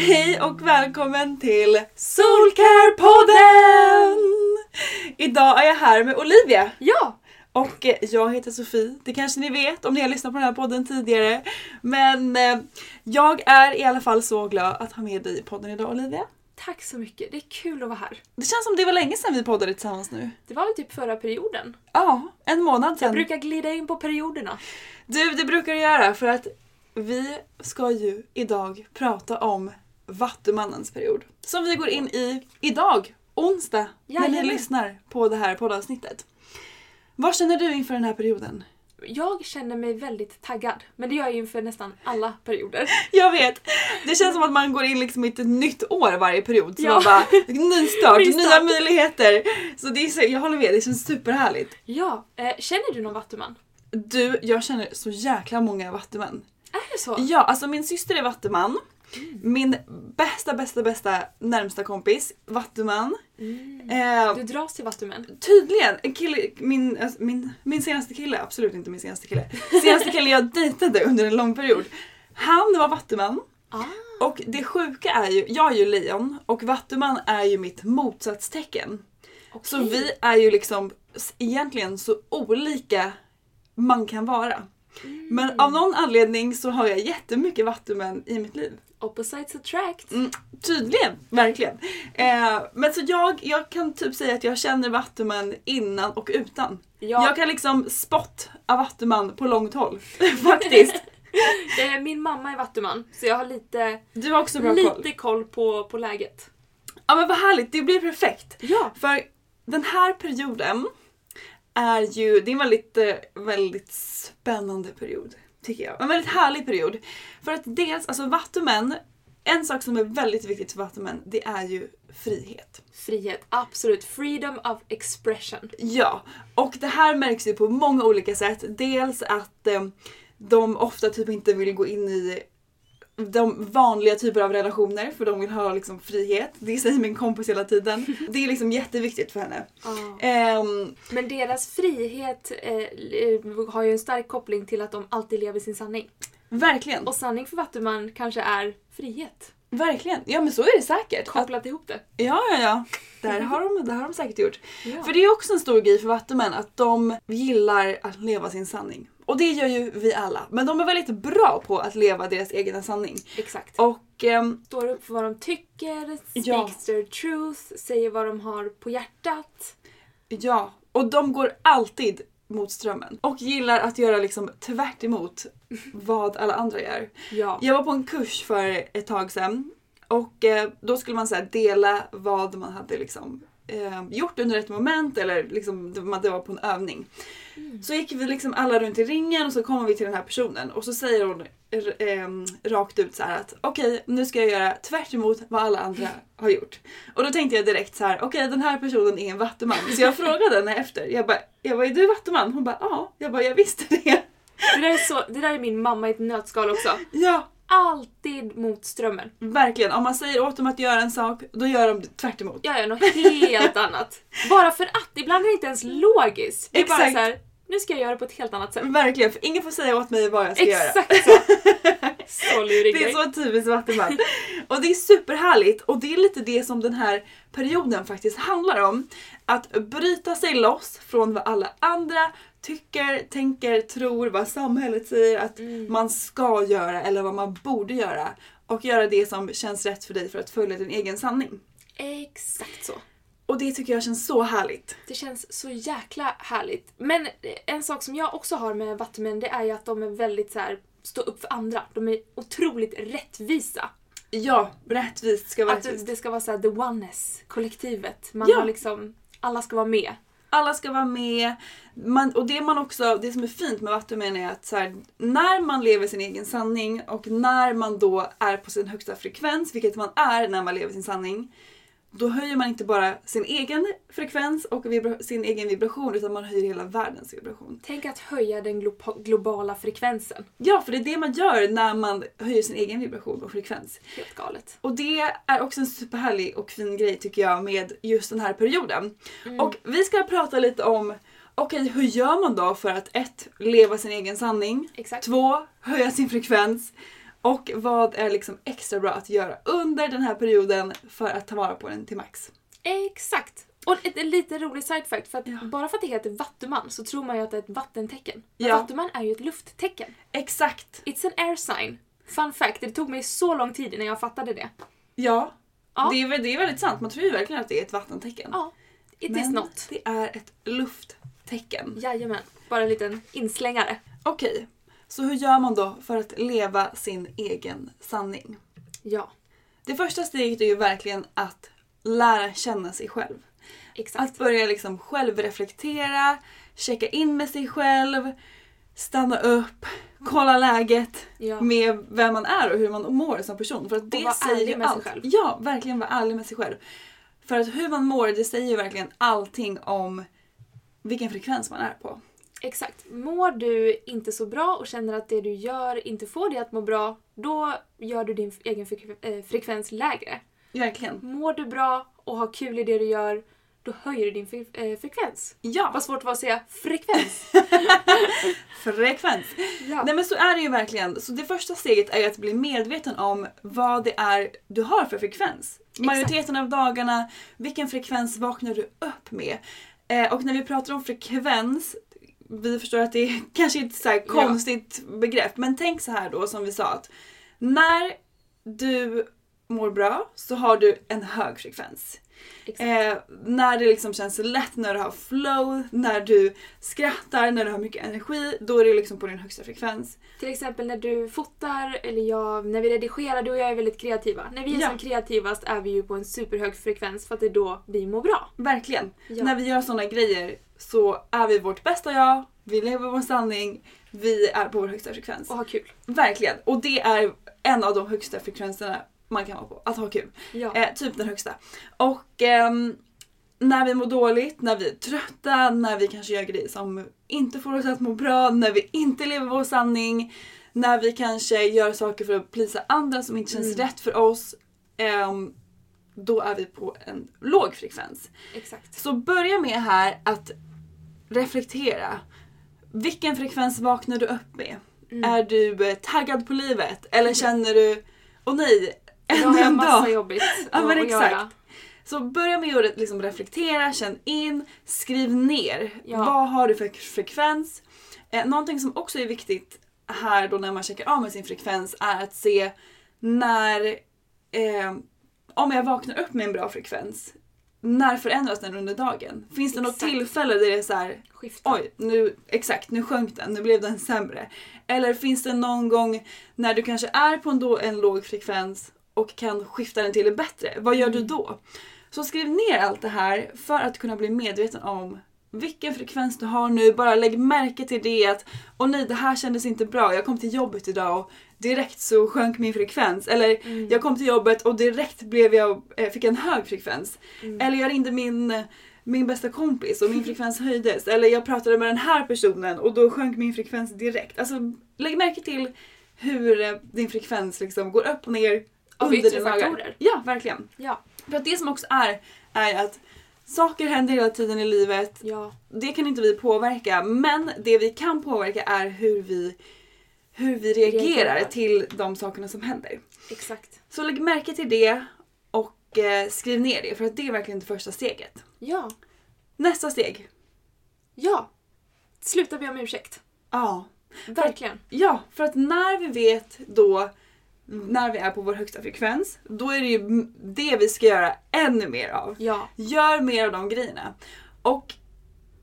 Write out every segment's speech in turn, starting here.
Hej och välkommen till Soulcare-podden! Idag är jag här med Olivia. Ja! Och eh, jag heter Sofie, det kanske ni vet om ni har lyssnat på den här podden tidigare. Men eh, jag är i alla fall så glad att ha med dig i podden idag Olivia. Tack så mycket, det är kul att vara här. Det känns som det var länge sedan vi poddade tillsammans nu. Det var väl typ förra perioden. Ja, en månad Jag sedan. brukar glida in på perioderna. Du, det brukar du göra för att vi ska ju idag prata om Vattumannens period. Som vi går in i idag, onsdag, när ni Jajamän. lyssnar på det här poddavsnittet. Vad känner du inför den här perioden? Jag känner mig väldigt taggad, men det gör jag inför nästan alla perioder. Jag vet! Det känns som att man går in liksom i ett nytt år varje period. Så Ja. man bara, ny start, Ny nya start. möjligheter. Så det är så, jag håller med, det känns superhärligt. Ja, eh, känner du någon vattuman? Du, jag känner så jäkla många vattumän. Är det så? Ja, alltså min syster är vattuman. Min bästa, bästa, bästa närmsta kompis, vattuman. Eh, Du dras till vattumän? tydligen, en kille, min, alltså, min, min senaste kille, absolut inte min senaste kille. Senaste kille jag dejtade under en lång period. Han var vattuman. Ah. Och det sjuka är ju, jag är ju lejon och vattuman är ju mitt motsatstecken. Så okej. vi är ju liksom egentligen så olika man kan vara. Men av någon anledning så har jag jättemycket vattumän i mitt liv. Opposites attract. Mm, tydligen, verkligen. Eh, men så jag, jag kan typ säga att jag känner vattumän innan och utan. Ja. Jag kan liksom spot av vattuman på långt håll. Faktiskt. Min mamma är vattuman, så jag har lite, Du har också bra lite koll. koll, på, på läget. Ja men vad härligt, det blir perfekt. Ja. För den här perioden är ju, det är en väldigt, eh, väldigt spännande period. Tycker jag. En väldigt härlig period. För att dels, alltså vattumän, en sak som är väldigt viktigt för vattumän, det är ju frihet. Frihet, absolut. Freedom of expression. Ja, och det här märks ju på många olika sätt. Dels att eh, de ofta typ inte vill gå in i de vanliga typer av relationer för de vill ha liksom frihet. Det säger min kompis hela tiden. Det är liksom jätteviktigt för henne. Ehm, Men deras frihet eh, eh, har ju en stark koppling till att de alltid lever sin sanning. verkligen. Och sanning för Vattuman kanske är frihet. Verkligen. Ja men så är det säkert. Kopplat ihop det. ja, ja, ja. Där har, de, där har de säkert gjort. Ja. För det är också en stor grej för vattumän att de gillar att leva sin sanning. Och det gör ju vi alla. Men de är väldigt bra på att leva deras egna sanning. Exakt. Och ehm, Står upp för vad de tycker, speaks Ja. their truth, säger vad de har på hjärtat. ja, och de går alltid mot strömmen. Och gillar att göra liksom tvärt emot vad alla andra gör. Ja. Jag var på en kurs för ett tag sedan och eh, då skulle man så här, dela vad man hade liksom, eh, gjort under ett moment eller liksom, det var- på en övning. Så gick vi liksom alla runt i ringen och så kommer vi till den här personen och så säger hon rakt ut så att okej nu ska jag göra tvärt emot vad alla andra har gjort. Och då tänkte jag direkt så här: okej den här personen är en vattuman. Så jag frågade henne efter, jag bara, jag bara är du vattuman? Hon bara ja. Jag bara jag visste det. Det, där är så, det där är min mamma i ett nötskal också. Ja Alltid mot strömmen. Verkligen, om man säger åt dem att göra en sak, då gör de tvärt emot. Jag gör något helt annat. Bara för att. Ibland är det inte ens logiskt. Det är bara Exakt. så här, nu ska jag göra det på ett helt annat sätt. Verkligen, för ingen får säga åt mig vad jag ska göra. Exakt så. Så lurig Det är så typiskt Vattenfall. Och det är superhärligt och det är lite det som den här perioden faktiskt handlar om. Att bryta sig loss från vad alla andra tycker, tänker, tror, vad samhället säger att Mm. man ska göra eller vad man borde göra. Och göra det som känns rätt för dig för att följa din egen sanning. Exakt så. Och det tycker jag känns så härligt. Det känns så jäkla härligt. Men en sak som jag också har med Vattumän det är ju att de är väldigt så här stå upp för andra. De är otroligt rättvisa. Ja, rättvist ska vara Att rättvist. det ska vara så här the oneness, kollektivet. Man Ja. har liksom, alla ska vara med. alla ska vara med. Man, och det man också, det som är fint med Vattumen är att så här, när man lever sin egen sanning och när man då är på sin högsta frekvens, vilket man är när man lever sin sanning, då höjer man inte bara sin egen frekvens och sin egen vibration utan man höjer hela världens vibration. Tänk att höja den glo- globala frekvensen. Ja, för det är det man gör när man höjer sin egen vibration och frekvens. Helt galet. Och det är också en superhärlig och fin grej tycker jag med just den här perioden. Och vi ska prata lite om Okej, hur gör man då för att ett, leva sin egen sanning, Exakt. två, höja sin frekvens och vad är liksom extra bra att göra under den här perioden för att ta vara på den till max. Exakt. Och ett, ett lite rolig side fact, för att Ja. bara för att det heter vattuman så tror man ju att det är ett vattentecken. Ja. vattuman är ju ett lufttecken. Exakt! It's an air sign. Fun fact, det tog mig så lång tid innan jag fattade det. Ja, Ja. Det, är, det är väldigt sant. Man tror ju verkligen att det är ett vattentecken. Ja, it Men is not. det är ett lufttecken. Jajamän. Bara en liten inslängare. Okej, så hur gör man då för att leva sin egen sanning? Ja, Det första steget är ju verkligen att lära känna sig själv. exakt. Att börja liksom självreflektera, checka in med sig själv, stanna upp, kolla läget Ja. med vem man är och hur man mår som person. För att det vara säger ärlig med sig allt. själv. Ja, verkligen vara ärlig med sig själv. För att hur man mår, det säger ju verkligen allting om vilken frekvens man är på. Exakt. Mår du inte så bra och känner att det du gör inte får dig att må bra, då gör du din egen eh, frekvens lägre. Verkligen. Mår du bra och har kul i det du gör, då höjer du din fre- eh, frekvens. Ja, Vad svårt det var att säga frekvens. frekvens. Ja. Nej men så är det ju verkligen. Så det första steget är att bli medveten om vad det är du har för frekvens. Majoriteten av dagarna, vilken frekvens vaknar du upp med? Eh, och när vi pratar om frekvens, vi förstår att det är kanske inte så här konstigt begrepp, men tänk så här då som vi sa att när du mår bra så har du en hög frekvens. Eh, när det liksom känns lätt, när du har flow, när du skrattar, när du har mycket energi, då är det liksom på din högsta frekvens. Till exempel när du fotar, eller jag, när vi redigerar, du och jag är väldigt kreativa. När vi är Ja. som kreativast är vi ju på en superhög frekvens för att det är då vi mår bra. Verkligen. Ja. När vi gör sådana grejer så är vi vårt bästa jag, vi lever vår sanning, vi är på vår högsta frekvens. Och ha kul. Verkligen. Och det är en av de högsta frekvenserna man kan vara på. Att ha kul. Ja. Eh, typ den högsta. Och ehm, när vi mår dåligt, när vi är trötta, när vi kanske gör grejer som inte får oss att må bra, när vi inte lever vår sanning, när vi kanske gör saker för att plisa andra som inte känns rätt för oss. ehm, då är vi på en låg frekvens. Exakt. Så börja med här att reflektera. Vilken frekvens vaknar du upp med? Är du eh, taggad på livet? Eller känner du, åh nej, Ännu har jag en massa dag. jobbigt Ja men att exakt. göra. Så börja med att liksom reflektera, känn in, skriv ner. Ja. Vad har du för frekvens? Eh, någonting som också är viktigt här då när man checkar av med sin frekvens är att se när, eh, om jag vaknar upp med en bra frekvens, när förändras den under dagen? Finns det något tillfälle där det är så här, Skifta. oj, nu, exakt, nu sjönk den, nu blev den sämre. Eller finns det någon gång när du kanske är på en, då, en låg frekvens och kan skifta den till det bättre? Vad gör du då? Så skriv ner allt det här för att kunna bli medveten om vilken frekvens du har nu. Bara lägg märke till det att åh nej det här kändes inte bra. Jag kom till jobbet idag och direkt så sjönk min frekvens. Eller jag kom till jobbet och direkt blev jag, eh, fick en hög frekvens. Eller jag ringde min, min bästa kompis och min frekvens höjdes. Eller jag pratade med den här personen och då sjönk min frekvens direkt. Alltså lägg märke till hur eh, din frekvens liksom går upp och ner Av yttre faktorer. Ja, verkligen. Ja. För att det som också är, är att saker händer hela tiden i livet. Ja. Det kan inte vi påverka, men det vi kan påverka är hur vi, hur vi reagerar, Reagerar. till de sakerna som händer. Exakt. Så lägg märke till det och eh, skriv ner det, för att det är verkligen det första steget. Ja. Nästa steg. Ja. Sluta be om ursäkt. Ja. Verkligen. Ja, för att när vi vet då när vi är på vår högsta frekvens, då är det ju det vi ska göra ännu mer av. Ja. Gör mer av de grejerna. Och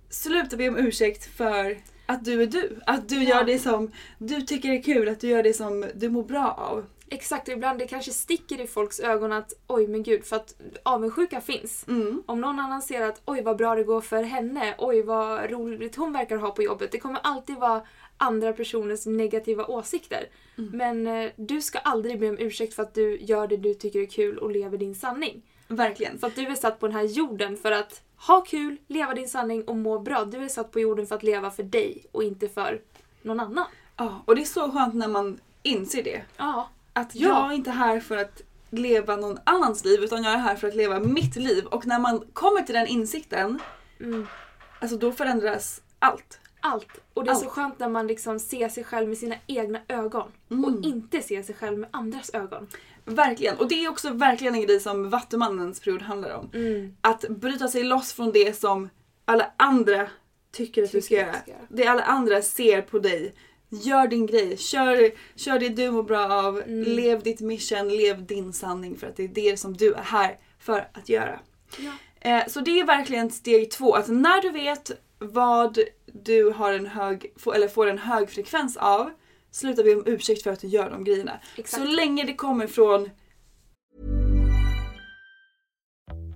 sluta be om ursäkt för att du är du. Att du Ja. gör det som du tycker är kul, att du gör det som du mår bra av. Exakt, och ibland det kanske sticker i folks ögon att oj men gud, för att avundsjuka finns. Mm. Om någon annan ser att oj vad bra det går för henne, oj vad roligt hon verkar ha på jobbet. Det kommer alltid vara andra personers negativa åsikter. Men eh, du ska aldrig be om ursäkt för att du gör det du tycker är kul och lever din sanning. Verkligen. För att du är satt på den här jorden för att ha kul, leva din sanning och må bra. Du är satt på jorden för att leva för dig och inte för någon annan. Ja, och det är så skönt när man inser det. Ja. Att Ja. jag är inte här för att leva någon annans liv utan jag är här för att leva mitt liv. Och när man kommer till den insikten, Mm. alltså då förändras allt. Allt. Och det är så Allt. skönt när man liksom ser sig själv med sina egna ögon. Och inte ser sig själv med andras ögon. Verkligen. Och det är också verkligen en grej som Vattumannens period handlar om. Att bryta sig loss från det som alla andra tycker att du ska Tycker göra. ska göra. Det alla andra ser på dig. Gör din grej. Kör, kör det du mår bra av. Mm. Lev ditt mission. Lev din sanning. För att det är det som du är här för att göra. Ja. Eh, så det är verkligen steg två. Att när du vet vad du har en hög, får- eller får en hög frekvens av. Sluta be om ursäkt för att du gör de grejerna. Exakt. Så länge det kommer från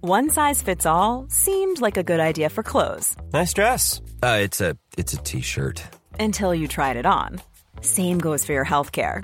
One size fits all seemed like a good idea for clothes Nice dress. Uh, it's a it's a t-shirt. until you tried it on. Same goes for your healthcare.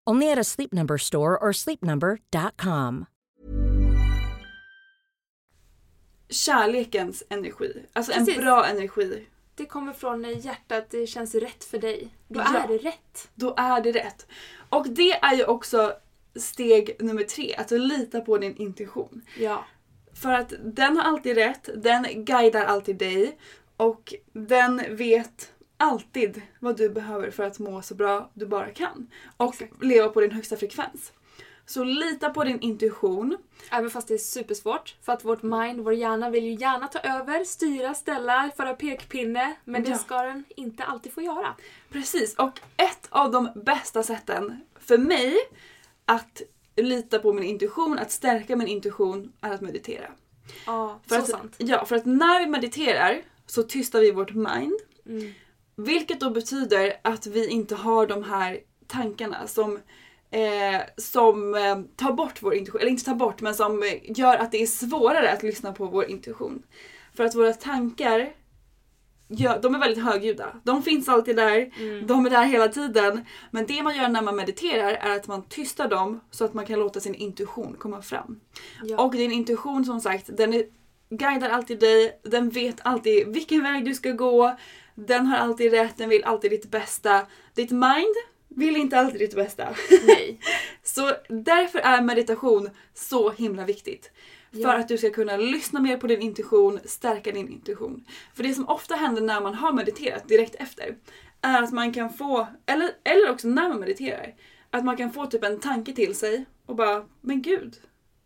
Only at a Sleep Number store or sleepnumber.com. Kärlekens energi. Alltså Precis. en bra energi. Det kommer från hjärtat, det känns rätt för dig. Då Ja. är det rätt. Då är det rätt. Och det är ju också steg nummer tre, att lita på din intuition. Ja. För att den har alltid rätt, den guidar alltid dig och den vet alltid vad du behöver för att må så bra du bara kan. Och Exakt. leva på din högsta frekvens. Så lita på din intuition. Även fast det är supersvårt. För att vårt mind, vår hjärna vill ju gärna ta över, styra, ställa, föra pekpinne. Men det Ja. ska den inte alltid få göra. Precis, och ett av de bästa sätten för mig att lita på min intuition, att stärka min intuition, är att meditera. Ja, För så att, sant. Ja, för att när vi mediterar så tystar vi vårt mind. Mm. Vilket då betyder att vi inte har de här tankarna som, eh, som eh, tar bort vår intuition. Eller inte tar bort, men som gör att det är svårare att lyssna på vår intuition. För att våra tankar, ja, de är väldigt högljudda. De finns alltid där, de är där hela tiden. Men det man gör när man mediterar är att man tystar dem så att man kan låta sin intuition komma fram. Ja. Och din intuition som sagt, den är, guidar alltid dig, den vet alltid vilken väg du ska gå, den har alltid rätt, den vill alltid ditt bästa. Ditt mind vill inte alltid ditt bästa. Nej. Så därför är meditation så himla viktigt. För Ja. att du ska kunna lyssna mer på din intuition, stärka din intuition. För det som ofta händer när man har mediterat direkt efter är att man kan få, eller, eller också när man mediterar, att man kan få typ en tanke till sig och bara men gud,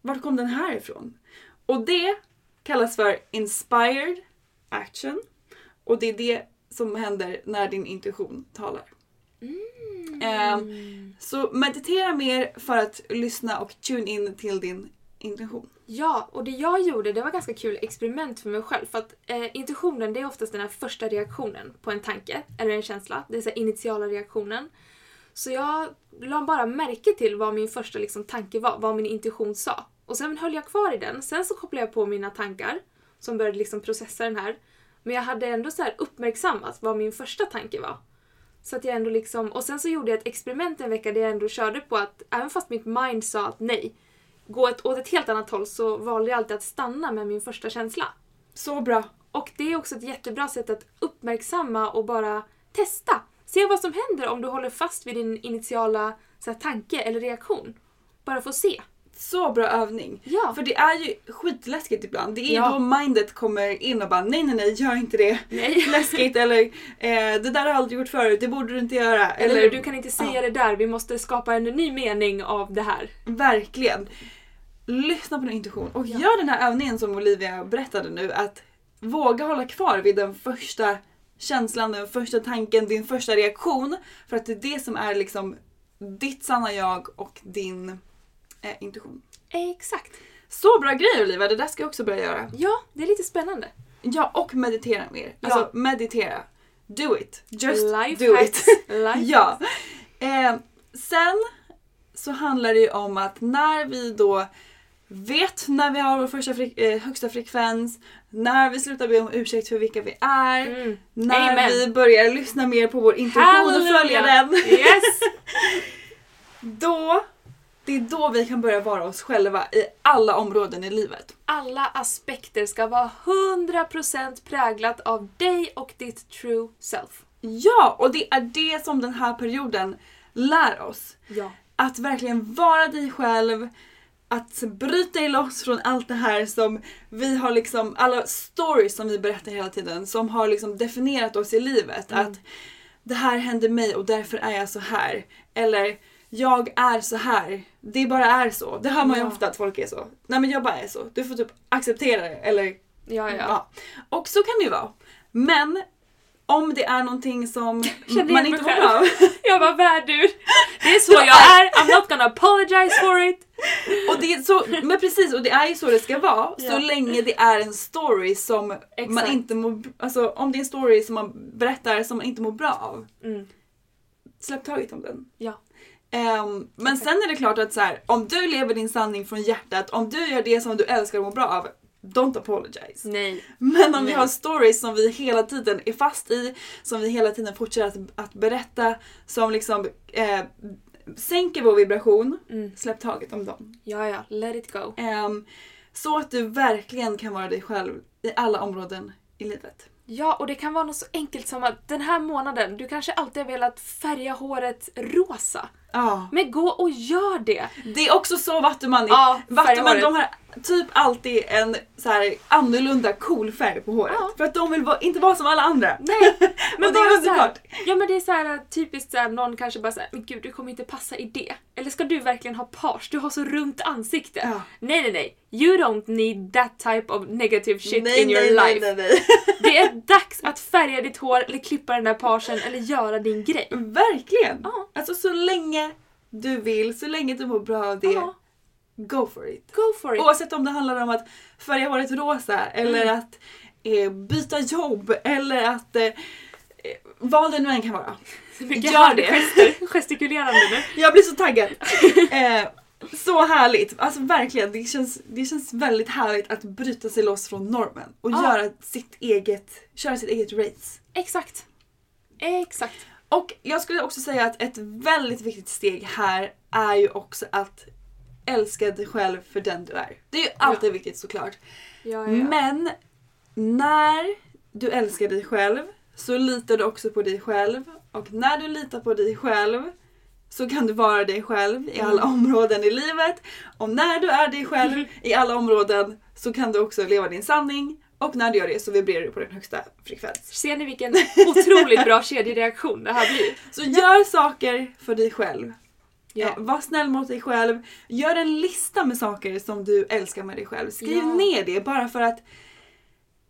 vart kom den här ifrån? Och det kallas för inspired action och det är det som händer när din intuition talar. Ehm, så meditera mer för att lyssna och tune in till din intention. Ja, och det jag gjorde det var ganska kul experiment för mig själv. För att eh, intuitionen det är oftast den här första reaktionen på en tanke eller en känsla. Det är så initiala reaktionen. Så jag la bara märke till vad min första liksom, tanke var, vad min intuition sa. Och sen höll jag kvar i den. Sen så kopplade jag på mina tankar som började liksom processa den här. Men jag hade ändå så här uppmärksammat vad min första tanke var. Så att jag ändå liksom, och sen så gjorde jag ett experiment en vecka där jag ändå körde på att även fast mitt mind sa att nej, gå ett, åt ett helt annat håll så valde jag alltid att stanna med min första känsla. Så bra! Och det är också ett jättebra sätt att uppmärksamma och bara testa. Se vad som händer om du håller fast vid din initiala så här, tanke eller reaktion. Bara få se. Så bra övning. Ja. För det är ju skitläskigt ibland. Det är Ja. då mindet kommer in och bara nej nej nej gör inte det. Nej. Läskigt eller eh, det där har jag aldrig gjort förut, det borde du inte göra. Eller, hur, du kan inte säga Ja. det där, vi måste skapa en ny mening av det här. Verkligen. Lyssna på din intuition och gör den här övningen som Olivia berättade nu. Att våga hålla kvar vid den första känslan, den första tanken, din första reaktion. För att det är det som är liksom ditt sanna jag och din eh, intuition. Exakt. Så bra grej Olivia, det där ska jag också börja göra. Ja, det är lite spännande. Ja, och meditera mer. Alltså Ja. meditera. Do it. Just Life do hacks. it. Life ja. Eh, sen så handlar det ju om att när vi då vet när vi har vår första fre- eh, högsta frekvens, när vi slutar be om ursäkt för vilka vi är, Mm. när Amen. vi börjar lyssna mer på vår intuition och följa den. Yes! Då, det är då vi kan börja vara oss själva i alla områden i livet. Alla aspekter ska vara 100% präglat av dig och ditt true self. Ja, och det är det som den här perioden lär oss. Ja. Att verkligen vara dig själv, att bryta dig loss från allt det här som vi har liksom, alla stories som vi berättar hela tiden som har liksom definierat oss i livet. Att det här hände mig och därför är jag så här. Eller jag är så här. Det bara är så. Det hör man ju Ja. ofta att folk är så. Nej men jag bara är så. Du får typ acceptera det. Eller Ja, ja. Ja. Och så kan det ju vara. Men om det är någonting som man inte själv. av. Jag var värdur. Det är så jag är. I'm not gonna apologize for it. Och det är så, men precis, och det är ju så det ska vara så länge det är en story som man Exakt. inte mår... Alltså om det är en story som man berättar som man inte mår bra av. Mm. Släpp taget om den. Ja. Ehm, men sen är det klart att så här, om du lever din sanning från hjärtat, om du gör det som du älskar och mår bra av, don't apologize. Nej. Men om vi Nej. har stories som vi hela tiden är fast i, som vi hela tiden fortsätter att, att berätta, som liksom eh, sänker vår vibration, Mm. släpp taget om dem. Ja, ja. Let it go. Ehm, så att du verkligen kan vara dig själv i alla områden i livet. Ja, och det kan vara något så enkelt som att den här månaden, du kanske alltid har velat färga håret rosa. Ja. Men gå och gör det! Det är också så vattuman. Ja, vattuman de har typ alltid en så här annorlunda cool färg på håret. Ja. För att de vill vara, inte vara som alla andra. Nej, men och det är underbart. Ja men det är så här typiskt så här, någon kanske bara säger men gud du kommer inte passa i det. Eller ska du verkligen ha page? Du har så runt ansikte. Ja. Nej nej nej. You don't need that type of negative shit nej, in your nej, life. nej, nej, nej. Det är dags att färga ditt hår eller klippa den där pagen eller göra din grej. Verkligen! Ja. Alltså så länge du vill, så länge du mår bra av det, Ja. Go for it. Go for it. Oavsett om det handlar om att färga håret rosa eller Mm. att eh, byta jobb eller att eh, eh, vad det nu än kan vara. Mycket gör det. Gester, gestikulerande nu. Jag blir så taggad. eh, så härligt. Alltså verkligen, det känns, det känns väldigt härligt att bryta sig loss från normen och Ja. göra sitt eget, köra sitt eget race. Exakt. Exakt. Och jag skulle också säga att ett väldigt viktigt steg här är ju också att älska dig själv för den du är. Det är ju alltid viktigt såklart. Ja, ja. Men när du älskar dig själv så litar du också på dig själv. Och när du litar på dig själv så kan du vara dig själv i alla områden i livet. Och när du är dig själv i alla områden så kan du också leva din sanning. Och när du gör det så vibrerar du på din högsta frekvens. Ser ni vilken otroligt bra kedjereaktion det här blir? Så gör saker för dig själv. Ja. Eh, var snäll mot dig själv. Gör en lista med saker som du älskar med dig själv. Skriv Ja. ner det bara för att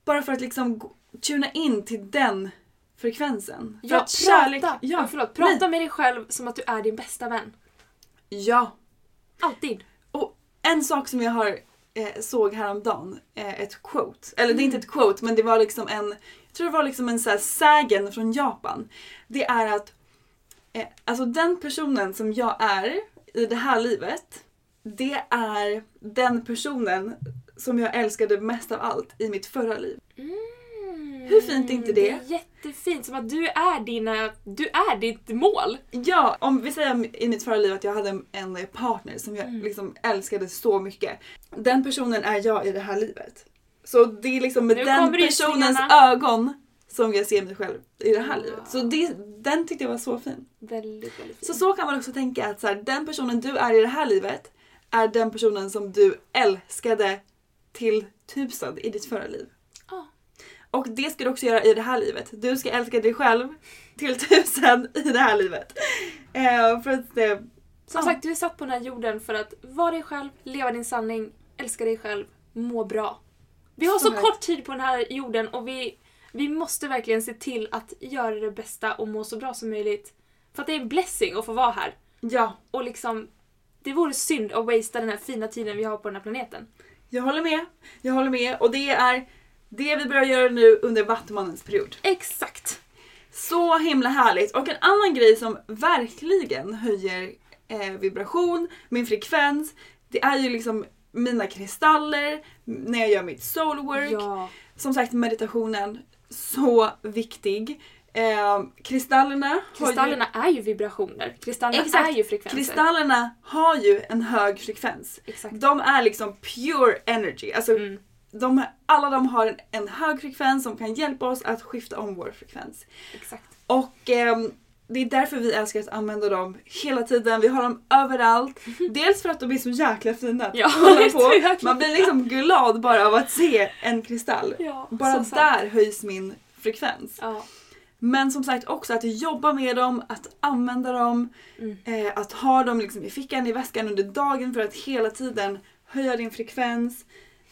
bara för att liksom tuna in till den frekvensen. Ja, att kärlek... prata, Ja, ja, förlåt, prata nej. med dig själv som att du är din bästa vän. Ja. Alltid. Och en sak som jag har eh, såg häromdagen, eh, ett quote. Eller det är Mm. inte ett quote men det var liksom en, jag tror det var liksom en så här sägen från Japan. Det är att alltså den personen som jag är i det här livet, det är den personen som jag älskade mest av allt i mitt förra liv. Hur fint är inte det? Mm, Det är jättefint, som att du är dina, du är ditt mål. Ja, om vi säger i mitt förra liv att jag hade en- partner som jag liksom älskade så mycket. Den personen är jag i det här livet. Så det är liksom med Nu den personens rysningarna. Som jag ser mig själv i det här livet. Så det, den tyckte jag var så fin. Väldigt, väldigt fint. Så så kan man också tänka att så här, den personen du är i det här livet är den personen som du älskade till tusen i ditt förra liv. Ja. Och det ska du också göra i det här livet. Du ska älska dig själv till tusen i det här livet. Eh, för att, eh, Som sagt, du är satt på den här jorden för att vara dig själv, leva din sanning, älska dig själv, må bra. Vi har Så så, kort tid på den här jorden och vi, vi måste verkligen se till att göra det bästa och må så bra som möjligt. För att det är en blessing att få vara här. ja, Och liksom, det vore synd att wastea den här fina tiden vi har på den här planeten. Jag håller med. Jag håller med. Och det är det vi börjar göra nu under Vattumannens period. Exakt. Så himla härligt. Och en annan grej som verkligen höjer eh, vibration, min frekvens, det är ju liksom mina kristaller när jag gör mitt soulwork. Ja. Som sagt meditationen, så viktig. Eh, kristallerna, har ju, Kristallerna är ju vibrationer. Kristallerna Exakt. är ju frekvenser. kristallerna har ju en hög frekvens. Exakt. De är liksom pure energy. Alltså, Mm. de, alla de har en, en hög frekvens som kan hjälpa oss att skifta om vår frekvens. Exakt. Och ehm, det är därför vi älskar att använda dem hela tiden. Vi har dem överallt. Dels för att de är så jäkla fina att Ja, så på. Man blir liksom glad bara av att se en kristall. Ja, bara så sant. där höjs min frekvens. Ja. Men som sagt också att jobba med dem, att använda dem, Mm. eh, att ha dem liksom i fickan, i väskan under dagen för att hela tiden höja din frekvens.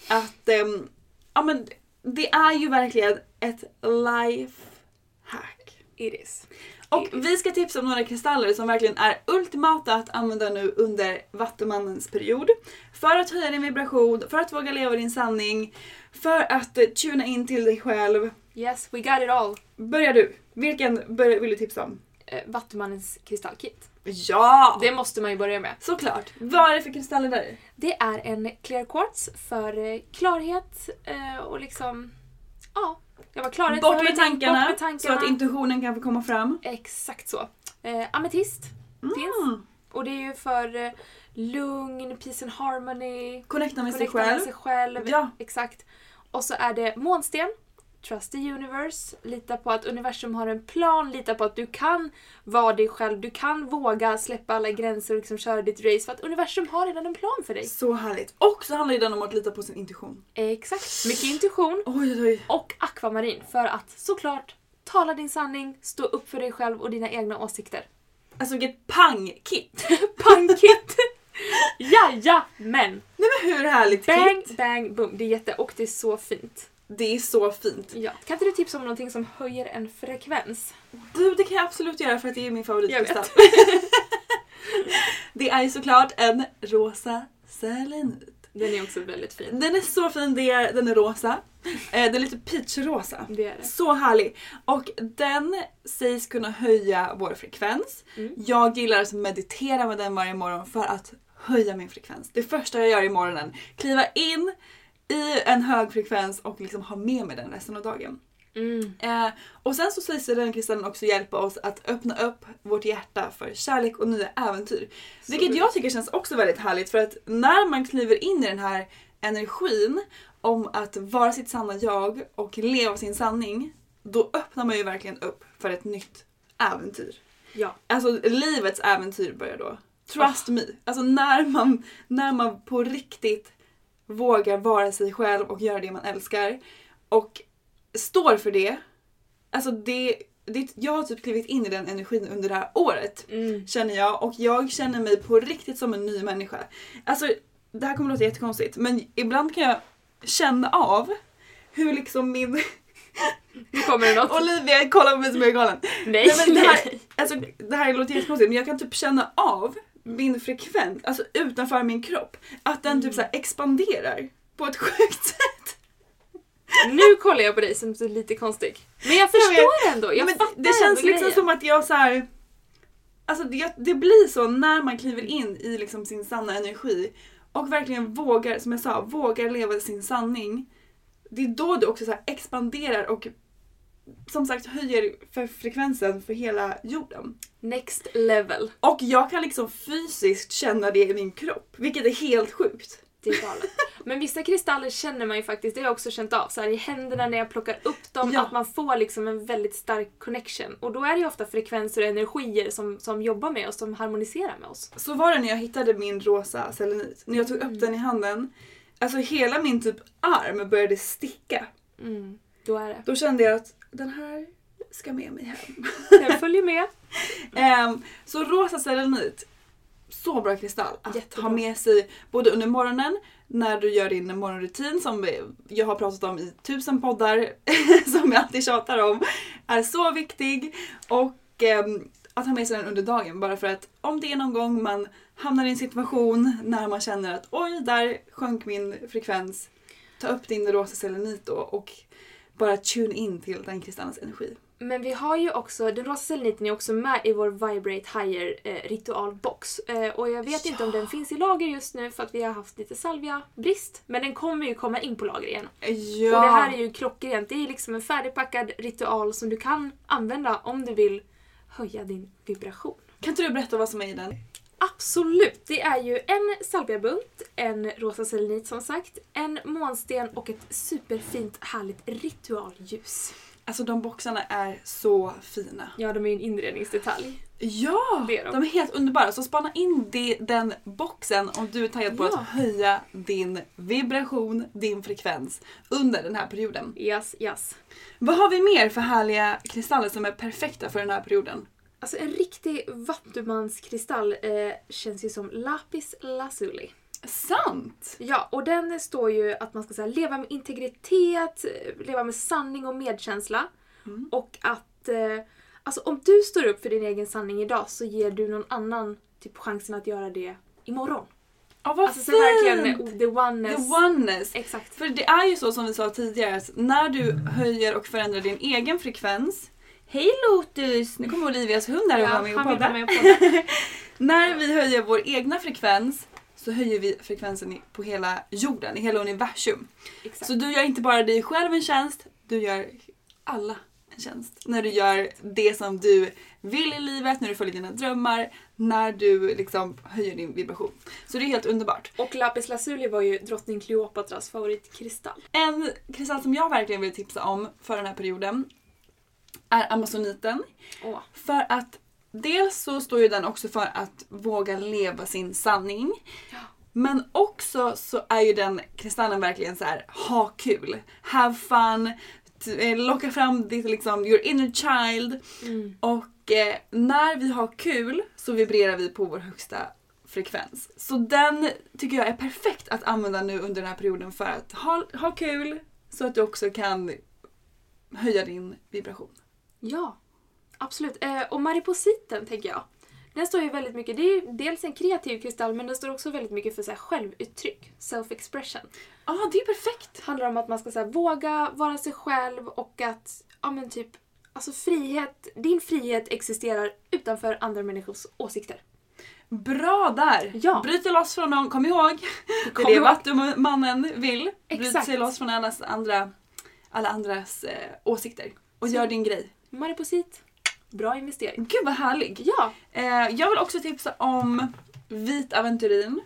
Att, ehm, ja men det är ju verkligen ett life hack. It is. Och vi ska tipsa om några kristaller som verkligen är ultimata att använda nu under Vattumannens period. För att höja din vibration, för att våga leva din sanning, för att tuna in till dig själv. Yes, we got it all. Börjar du? Vilken bör, vill du tipsa om? Eh, Vattumannens kristallkit. Ja! Det måste man ju börja med. Såklart. Vad är det för kristaller där? Det är en clear quartz för eh, klarhet eh, och liksom... Ja, jag var klarhet Bort bort med tankarna. så att intuitionen kan få komma fram. Exakt så. Eh, ametist finns. Mm. Och det är ju för eh, lugn, peace and harmony. Connecta med sig connecta själv. med sig själv. Ja. Exakt. Och så är det månsten. Trust the universe. Lita på att universum har en plan. Lita på att du kan vara dig själv. Du kan våga släppa alla gränser och liksom köra ditt race. För att universum har redan en plan för dig. Så härligt. Och så handlar den om att lita på sin intuition. Exakt. Mycket intuition. Oj, oj. Och akvamarin. För att såklart tala din sanning, stå upp för dig själv och dina egna åsikter. Alltså vilket pang-kit! Punkit! Jajamän! Nej men hur härligt Bang, kit? bang, boom. Det är jätte... Och det är så fint. Det är så fint. Ja. Kan inte du tipsa om någonting som höjer en frekvens? Du, det kan jag absolut göra för att det är min favoritkristall. Jag det är såklart en rosa selenit. Den är också väldigt fin. Den är så fin, det är, den är rosa. Eh, den är lite peachrosa. Det är det. Så härlig. Och den sägs kunna höja vår frekvens. Mm. Jag gillar att meditera med den varje morgon för att höja min frekvens. Det första jag gör i morgonen, kliva in i en hög frekvens och liksom ha med mig den resten av dagen. Mm. Eh, och sen så sägs den kristallen också hjälpa oss att öppna upp vårt hjärta för kärlek och nya äventyr. Vilket jag tycker känns också väldigt härligt för att när man kliver in i den här energin om att vara sitt sanna jag och leva sin sanning, då öppnar man ju verkligen upp för ett nytt äventyr. Ja. Alltså livets äventyr börjar då. Trust me. Alltså när man, när man på riktigt vågar vara sig själv och göra det man älskar och står för det. Alltså det, det jag har typ klivit in i den energin under det här året. Mm. Känner jag och jag känner mig på riktigt som en ny människa. Alltså det här kommer låta jättekonstigt men ibland kan jag känna av hur liksom min... Nu kommer det något. Olivia kollar på mig som jag är galen. Nej, Nej, men det, här, alltså, det här låter jättekonstigt men jag kan typ känna av min frekvens, alltså utanför min kropp. Att den typ så expanderar på ett sjukt sätt. Nu kollar jag på dig som så lite konstig. Men jag förstår ändå. Jag men fattar det känns liksom grejen. som att jag så här. Alltså det, det blir så när man kliver in i liksom sin sanna energi och verkligen vågar, som jag sa, vågar leva sin sanning. Det är då du också så expanderar och som sagt höjer för frekvensen för hela jorden. Next level. Och jag kan liksom fysiskt känna det i min kropp, vilket är helt sjukt. Det är galet. Men vissa kristaller känner man ju faktiskt, det har jag också känt av, så här i händerna när jag plockar upp dem, Ja. att man får liksom en väldigt stark connection. Och då är det ju ofta frekvenser och energier som, som jobbar med oss, som harmoniserar med oss. Så var det när jag hittade min rosa selenit. När jag tog upp den i handen, alltså hela min typ arm började sticka. Mm, då är det. Då kände jag att den här ska med mig hem. Jag följer med. Ehm, så rosa selenit, så bra kristall att Jättebra. ha med sig både under morgonen, när du gör din morgonrutin som jag har pratat om i tusen poddar, som jag alltid tjatar om, är så viktig. Och ehm, att ha med sig den under dagen bara för att om det är någon gång man hamnar i en situation när man känner att oj, där sjönk min frekvens. Ta upp din rosa selenit då och bara tune in till den kristallens energi. Men vi har ju också, den rosa seleniten är också med i vår Vibrate Higher eh, ritualbox. Eh, och jag vet inte om den finns i lager just nu för att vi har haft lite salvia-brist. Men den kommer ju komma in på lager igen. Ja. Och det här är ju klockrent. Det är liksom en färdigpackad ritual som du kan använda om du vill höja din vibration. Kan inte du berätta vad som är i den? Absolut! Det är ju en salviabunt, en rosa selenit som sagt, en månsten och ett superfint härligt ritualljus. Alltså de boxarna är så fina. Ja, de är ju en inredningsdetalj. Ja! Det är de. de är helt underbara. Så spana in det, den boxen om du är taggad på Ja. att höja din vibration, din frekvens under den här perioden. Yes, yes. Vad har vi mer för härliga kristaller som är perfekta för den här perioden? Alltså en riktig vattumanskristall eh, känns ju som lapis lazuli. Sant! Ja, och den står ju att man ska säga, leva med integritet, eh, leva med sanning och medkänsla. Och att eh, alltså, om du står upp för din egen sanning idag så ger du någon annan typ chansen att göra det imorgon. Ja, vad Alltså så fint! verkligen oh, the oneness. The oneness. Exakt. För det är ju så som vi sa tidigare, att när du höjer och förändrar din egen frekvens Hej Lotus! Nu kommer Olivias hund här och Ja, med och podda. med och podda. När vi höjer vår egna frekvens så höjer vi frekvensen på hela jorden, i hela universum. Exakt. Så du gör inte bara dig själv en tjänst, du gör alla en tjänst. När du gör det som du vill i livet, när du följer dina drömmar, när du liksom höjer din vibration. Så det är helt underbart. Och lapis lazuli var ju drottning Kleopatras favoritkristall. En kristall som jag verkligen vill tipsa om för den här perioden är amazoniten. Åh. För att dels så står ju den också för att våga leva sin sanning. Men också så är ju den kristallen verkligen så här: ha kul, have fun, eh, locka fram ditt liksom, your inner child. Och eh, när vi har kul så vibrerar vi på vår högsta frekvens. Så den tycker jag är perfekt att använda nu under den här perioden för att ha, ha kul så att du också kan höja din vibration. Ja, absolut. Eh, och maripositen tänker jag. Den står ju väldigt mycket, det är ju dels en kreativ kristall men den står också väldigt mycket för så här, självuttryck, self-expression. Ja, ah, det är perfekt! handlar om att man ska så här, våga vara sig själv och att, ja men typ, alltså frihet, din frihet existerar utanför andra människors åsikter. Bra där! Ja. Bryt dig loss från dem, kom ihåg! Det Kom är det ihåg. vattumannen vill. Bryt Exakt. sig loss från allas andra, alla andras eh, åsikter. Och Så- gör din grej. Mariposit, bra investering. Gud vad härlig! Ja! Eh, jag vill också tipsa om vit aventurin.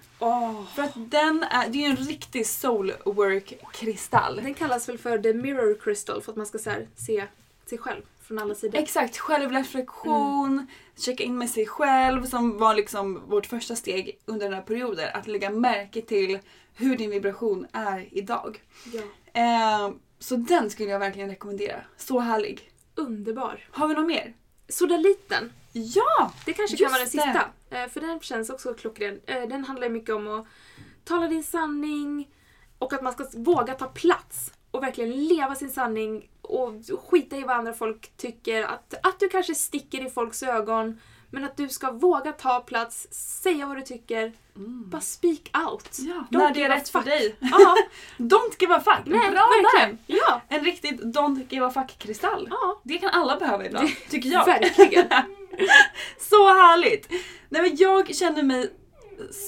För att den är, det är en riktig soulwork-kristall. Den kallas väl för the mirror crystal för att man ska så här, se sig själv från alla sidor. Exakt, självreflektion, checka in med sig själv som var liksom vårt första steg under den här perioden. Att lägga märke till hur din vibration är idag. Ja. Eh, så den skulle jag verkligen rekommendera. Så härlig. Underbar. Har vi något mer? Sodaliten, Ja! det kanske kan vara den det. sista. Eh, för den känns också klockren. Eh, den handlar mycket om att tala din sanning och att man ska våga ta plats och verkligen leva sin sanning och skita i vad andra folk tycker. Att, att du kanske sticker i folks ögon men att du ska våga ta plats, säga vad du tycker. Bara speak out. ja Don't när det är rätt för fuck. dig. Ja, Don't give a fuck! nej, Bra verkligen. där! Ja, En riktigt don't give a fuck-kristall. ja. Det kan alla behöva ibland, tycker jag. Verkligen. Så härligt! Nej, men jag känner mig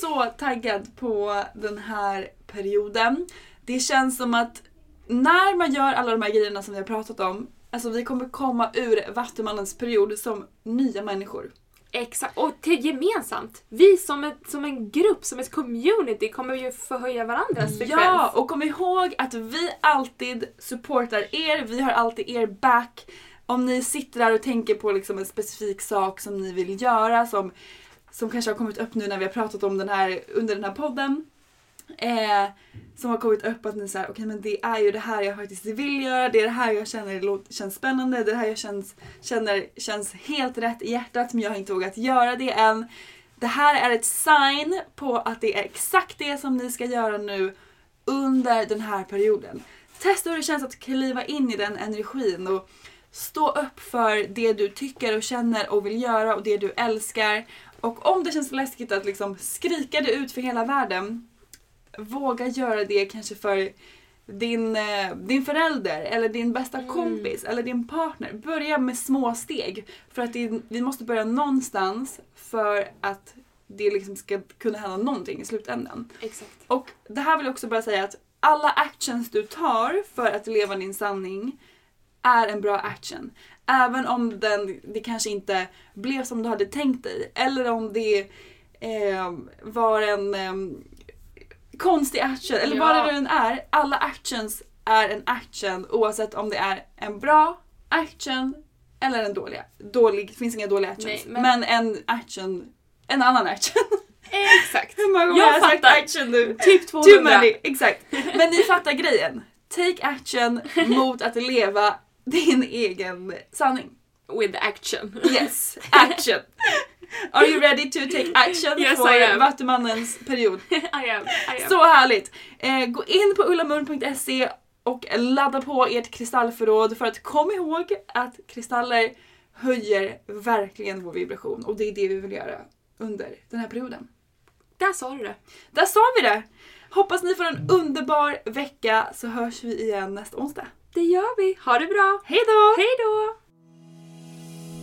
så taggad på den här perioden. Det känns som att när man gör alla de här grejerna som vi har pratat om, alltså vi kommer komma ur Vattumannens period som nya människor. Exakt, och till gemensamt. Vi som, ett, som en grupp, som ett community kommer ju förhöja varandras frekvens. Ja, och kom ihåg att vi alltid supportar er, vi har alltid er back. Om ni sitter där och tänker på liksom en specifik sak som ni vill göra som, som kanske har kommit upp nu när vi har pratat om den här under den här podden. Eh, som har kommit upp att ni säger okej men det är ju det här jag faktiskt vill göra, det är det här jag känner känns spännande, det är det här jag känns, känner känns helt rätt i hjärtat men jag har inte vågat göra det än. Det här är ett sign på att det är exakt det som ni ska göra nu under den här perioden. Testa hur det känns att kliva in i den energin och stå upp för det du tycker och känner och vill göra och det du älskar. Och om det känns läskigt att liksom skrika det ut för hela världen, våga göra det kanske för din, eh, din förälder eller din bästa Mm. kompis eller din partner. Börja med små steg. För att det, vi måste börja någonstans för att det liksom ska kunna hända någonting i slutändan. Exakt. Och det här vill jag också bara säga att alla actions du tar för att leva din sanning är en bra action. Även om den, det kanske inte blev som du hade tänkt dig. Eller om det eh, var en eh, konstig action. Eller Ja. vad det än är. Alla actions är en action oavsett om det är en bra action eller en dålig. Dålig, det finns inga dåliga actions. Nej, men... men- en action, en annan action. Exakt. Hur många gånger Jag har jag sagt action nu? Typ 200. Too many, exakt. Men ni fattar grejen. Take action mot att leva din egen sanning. With action. Yes, action. Are you ready to take action Yes, för. Vattumannens period? I am. I am. Så härligt! Eh, gå in på ullamun.se och ladda på ert kristallförråd för att kom ihåg att kristaller höjer verkligen vår vibration och det är det vi vill göra under den här perioden. Där sa du det. Där sa vi det! Hoppas ni får en underbar vecka så hörs vi igen nästa onsdag. Det gör vi. Ha det bra. Hej då!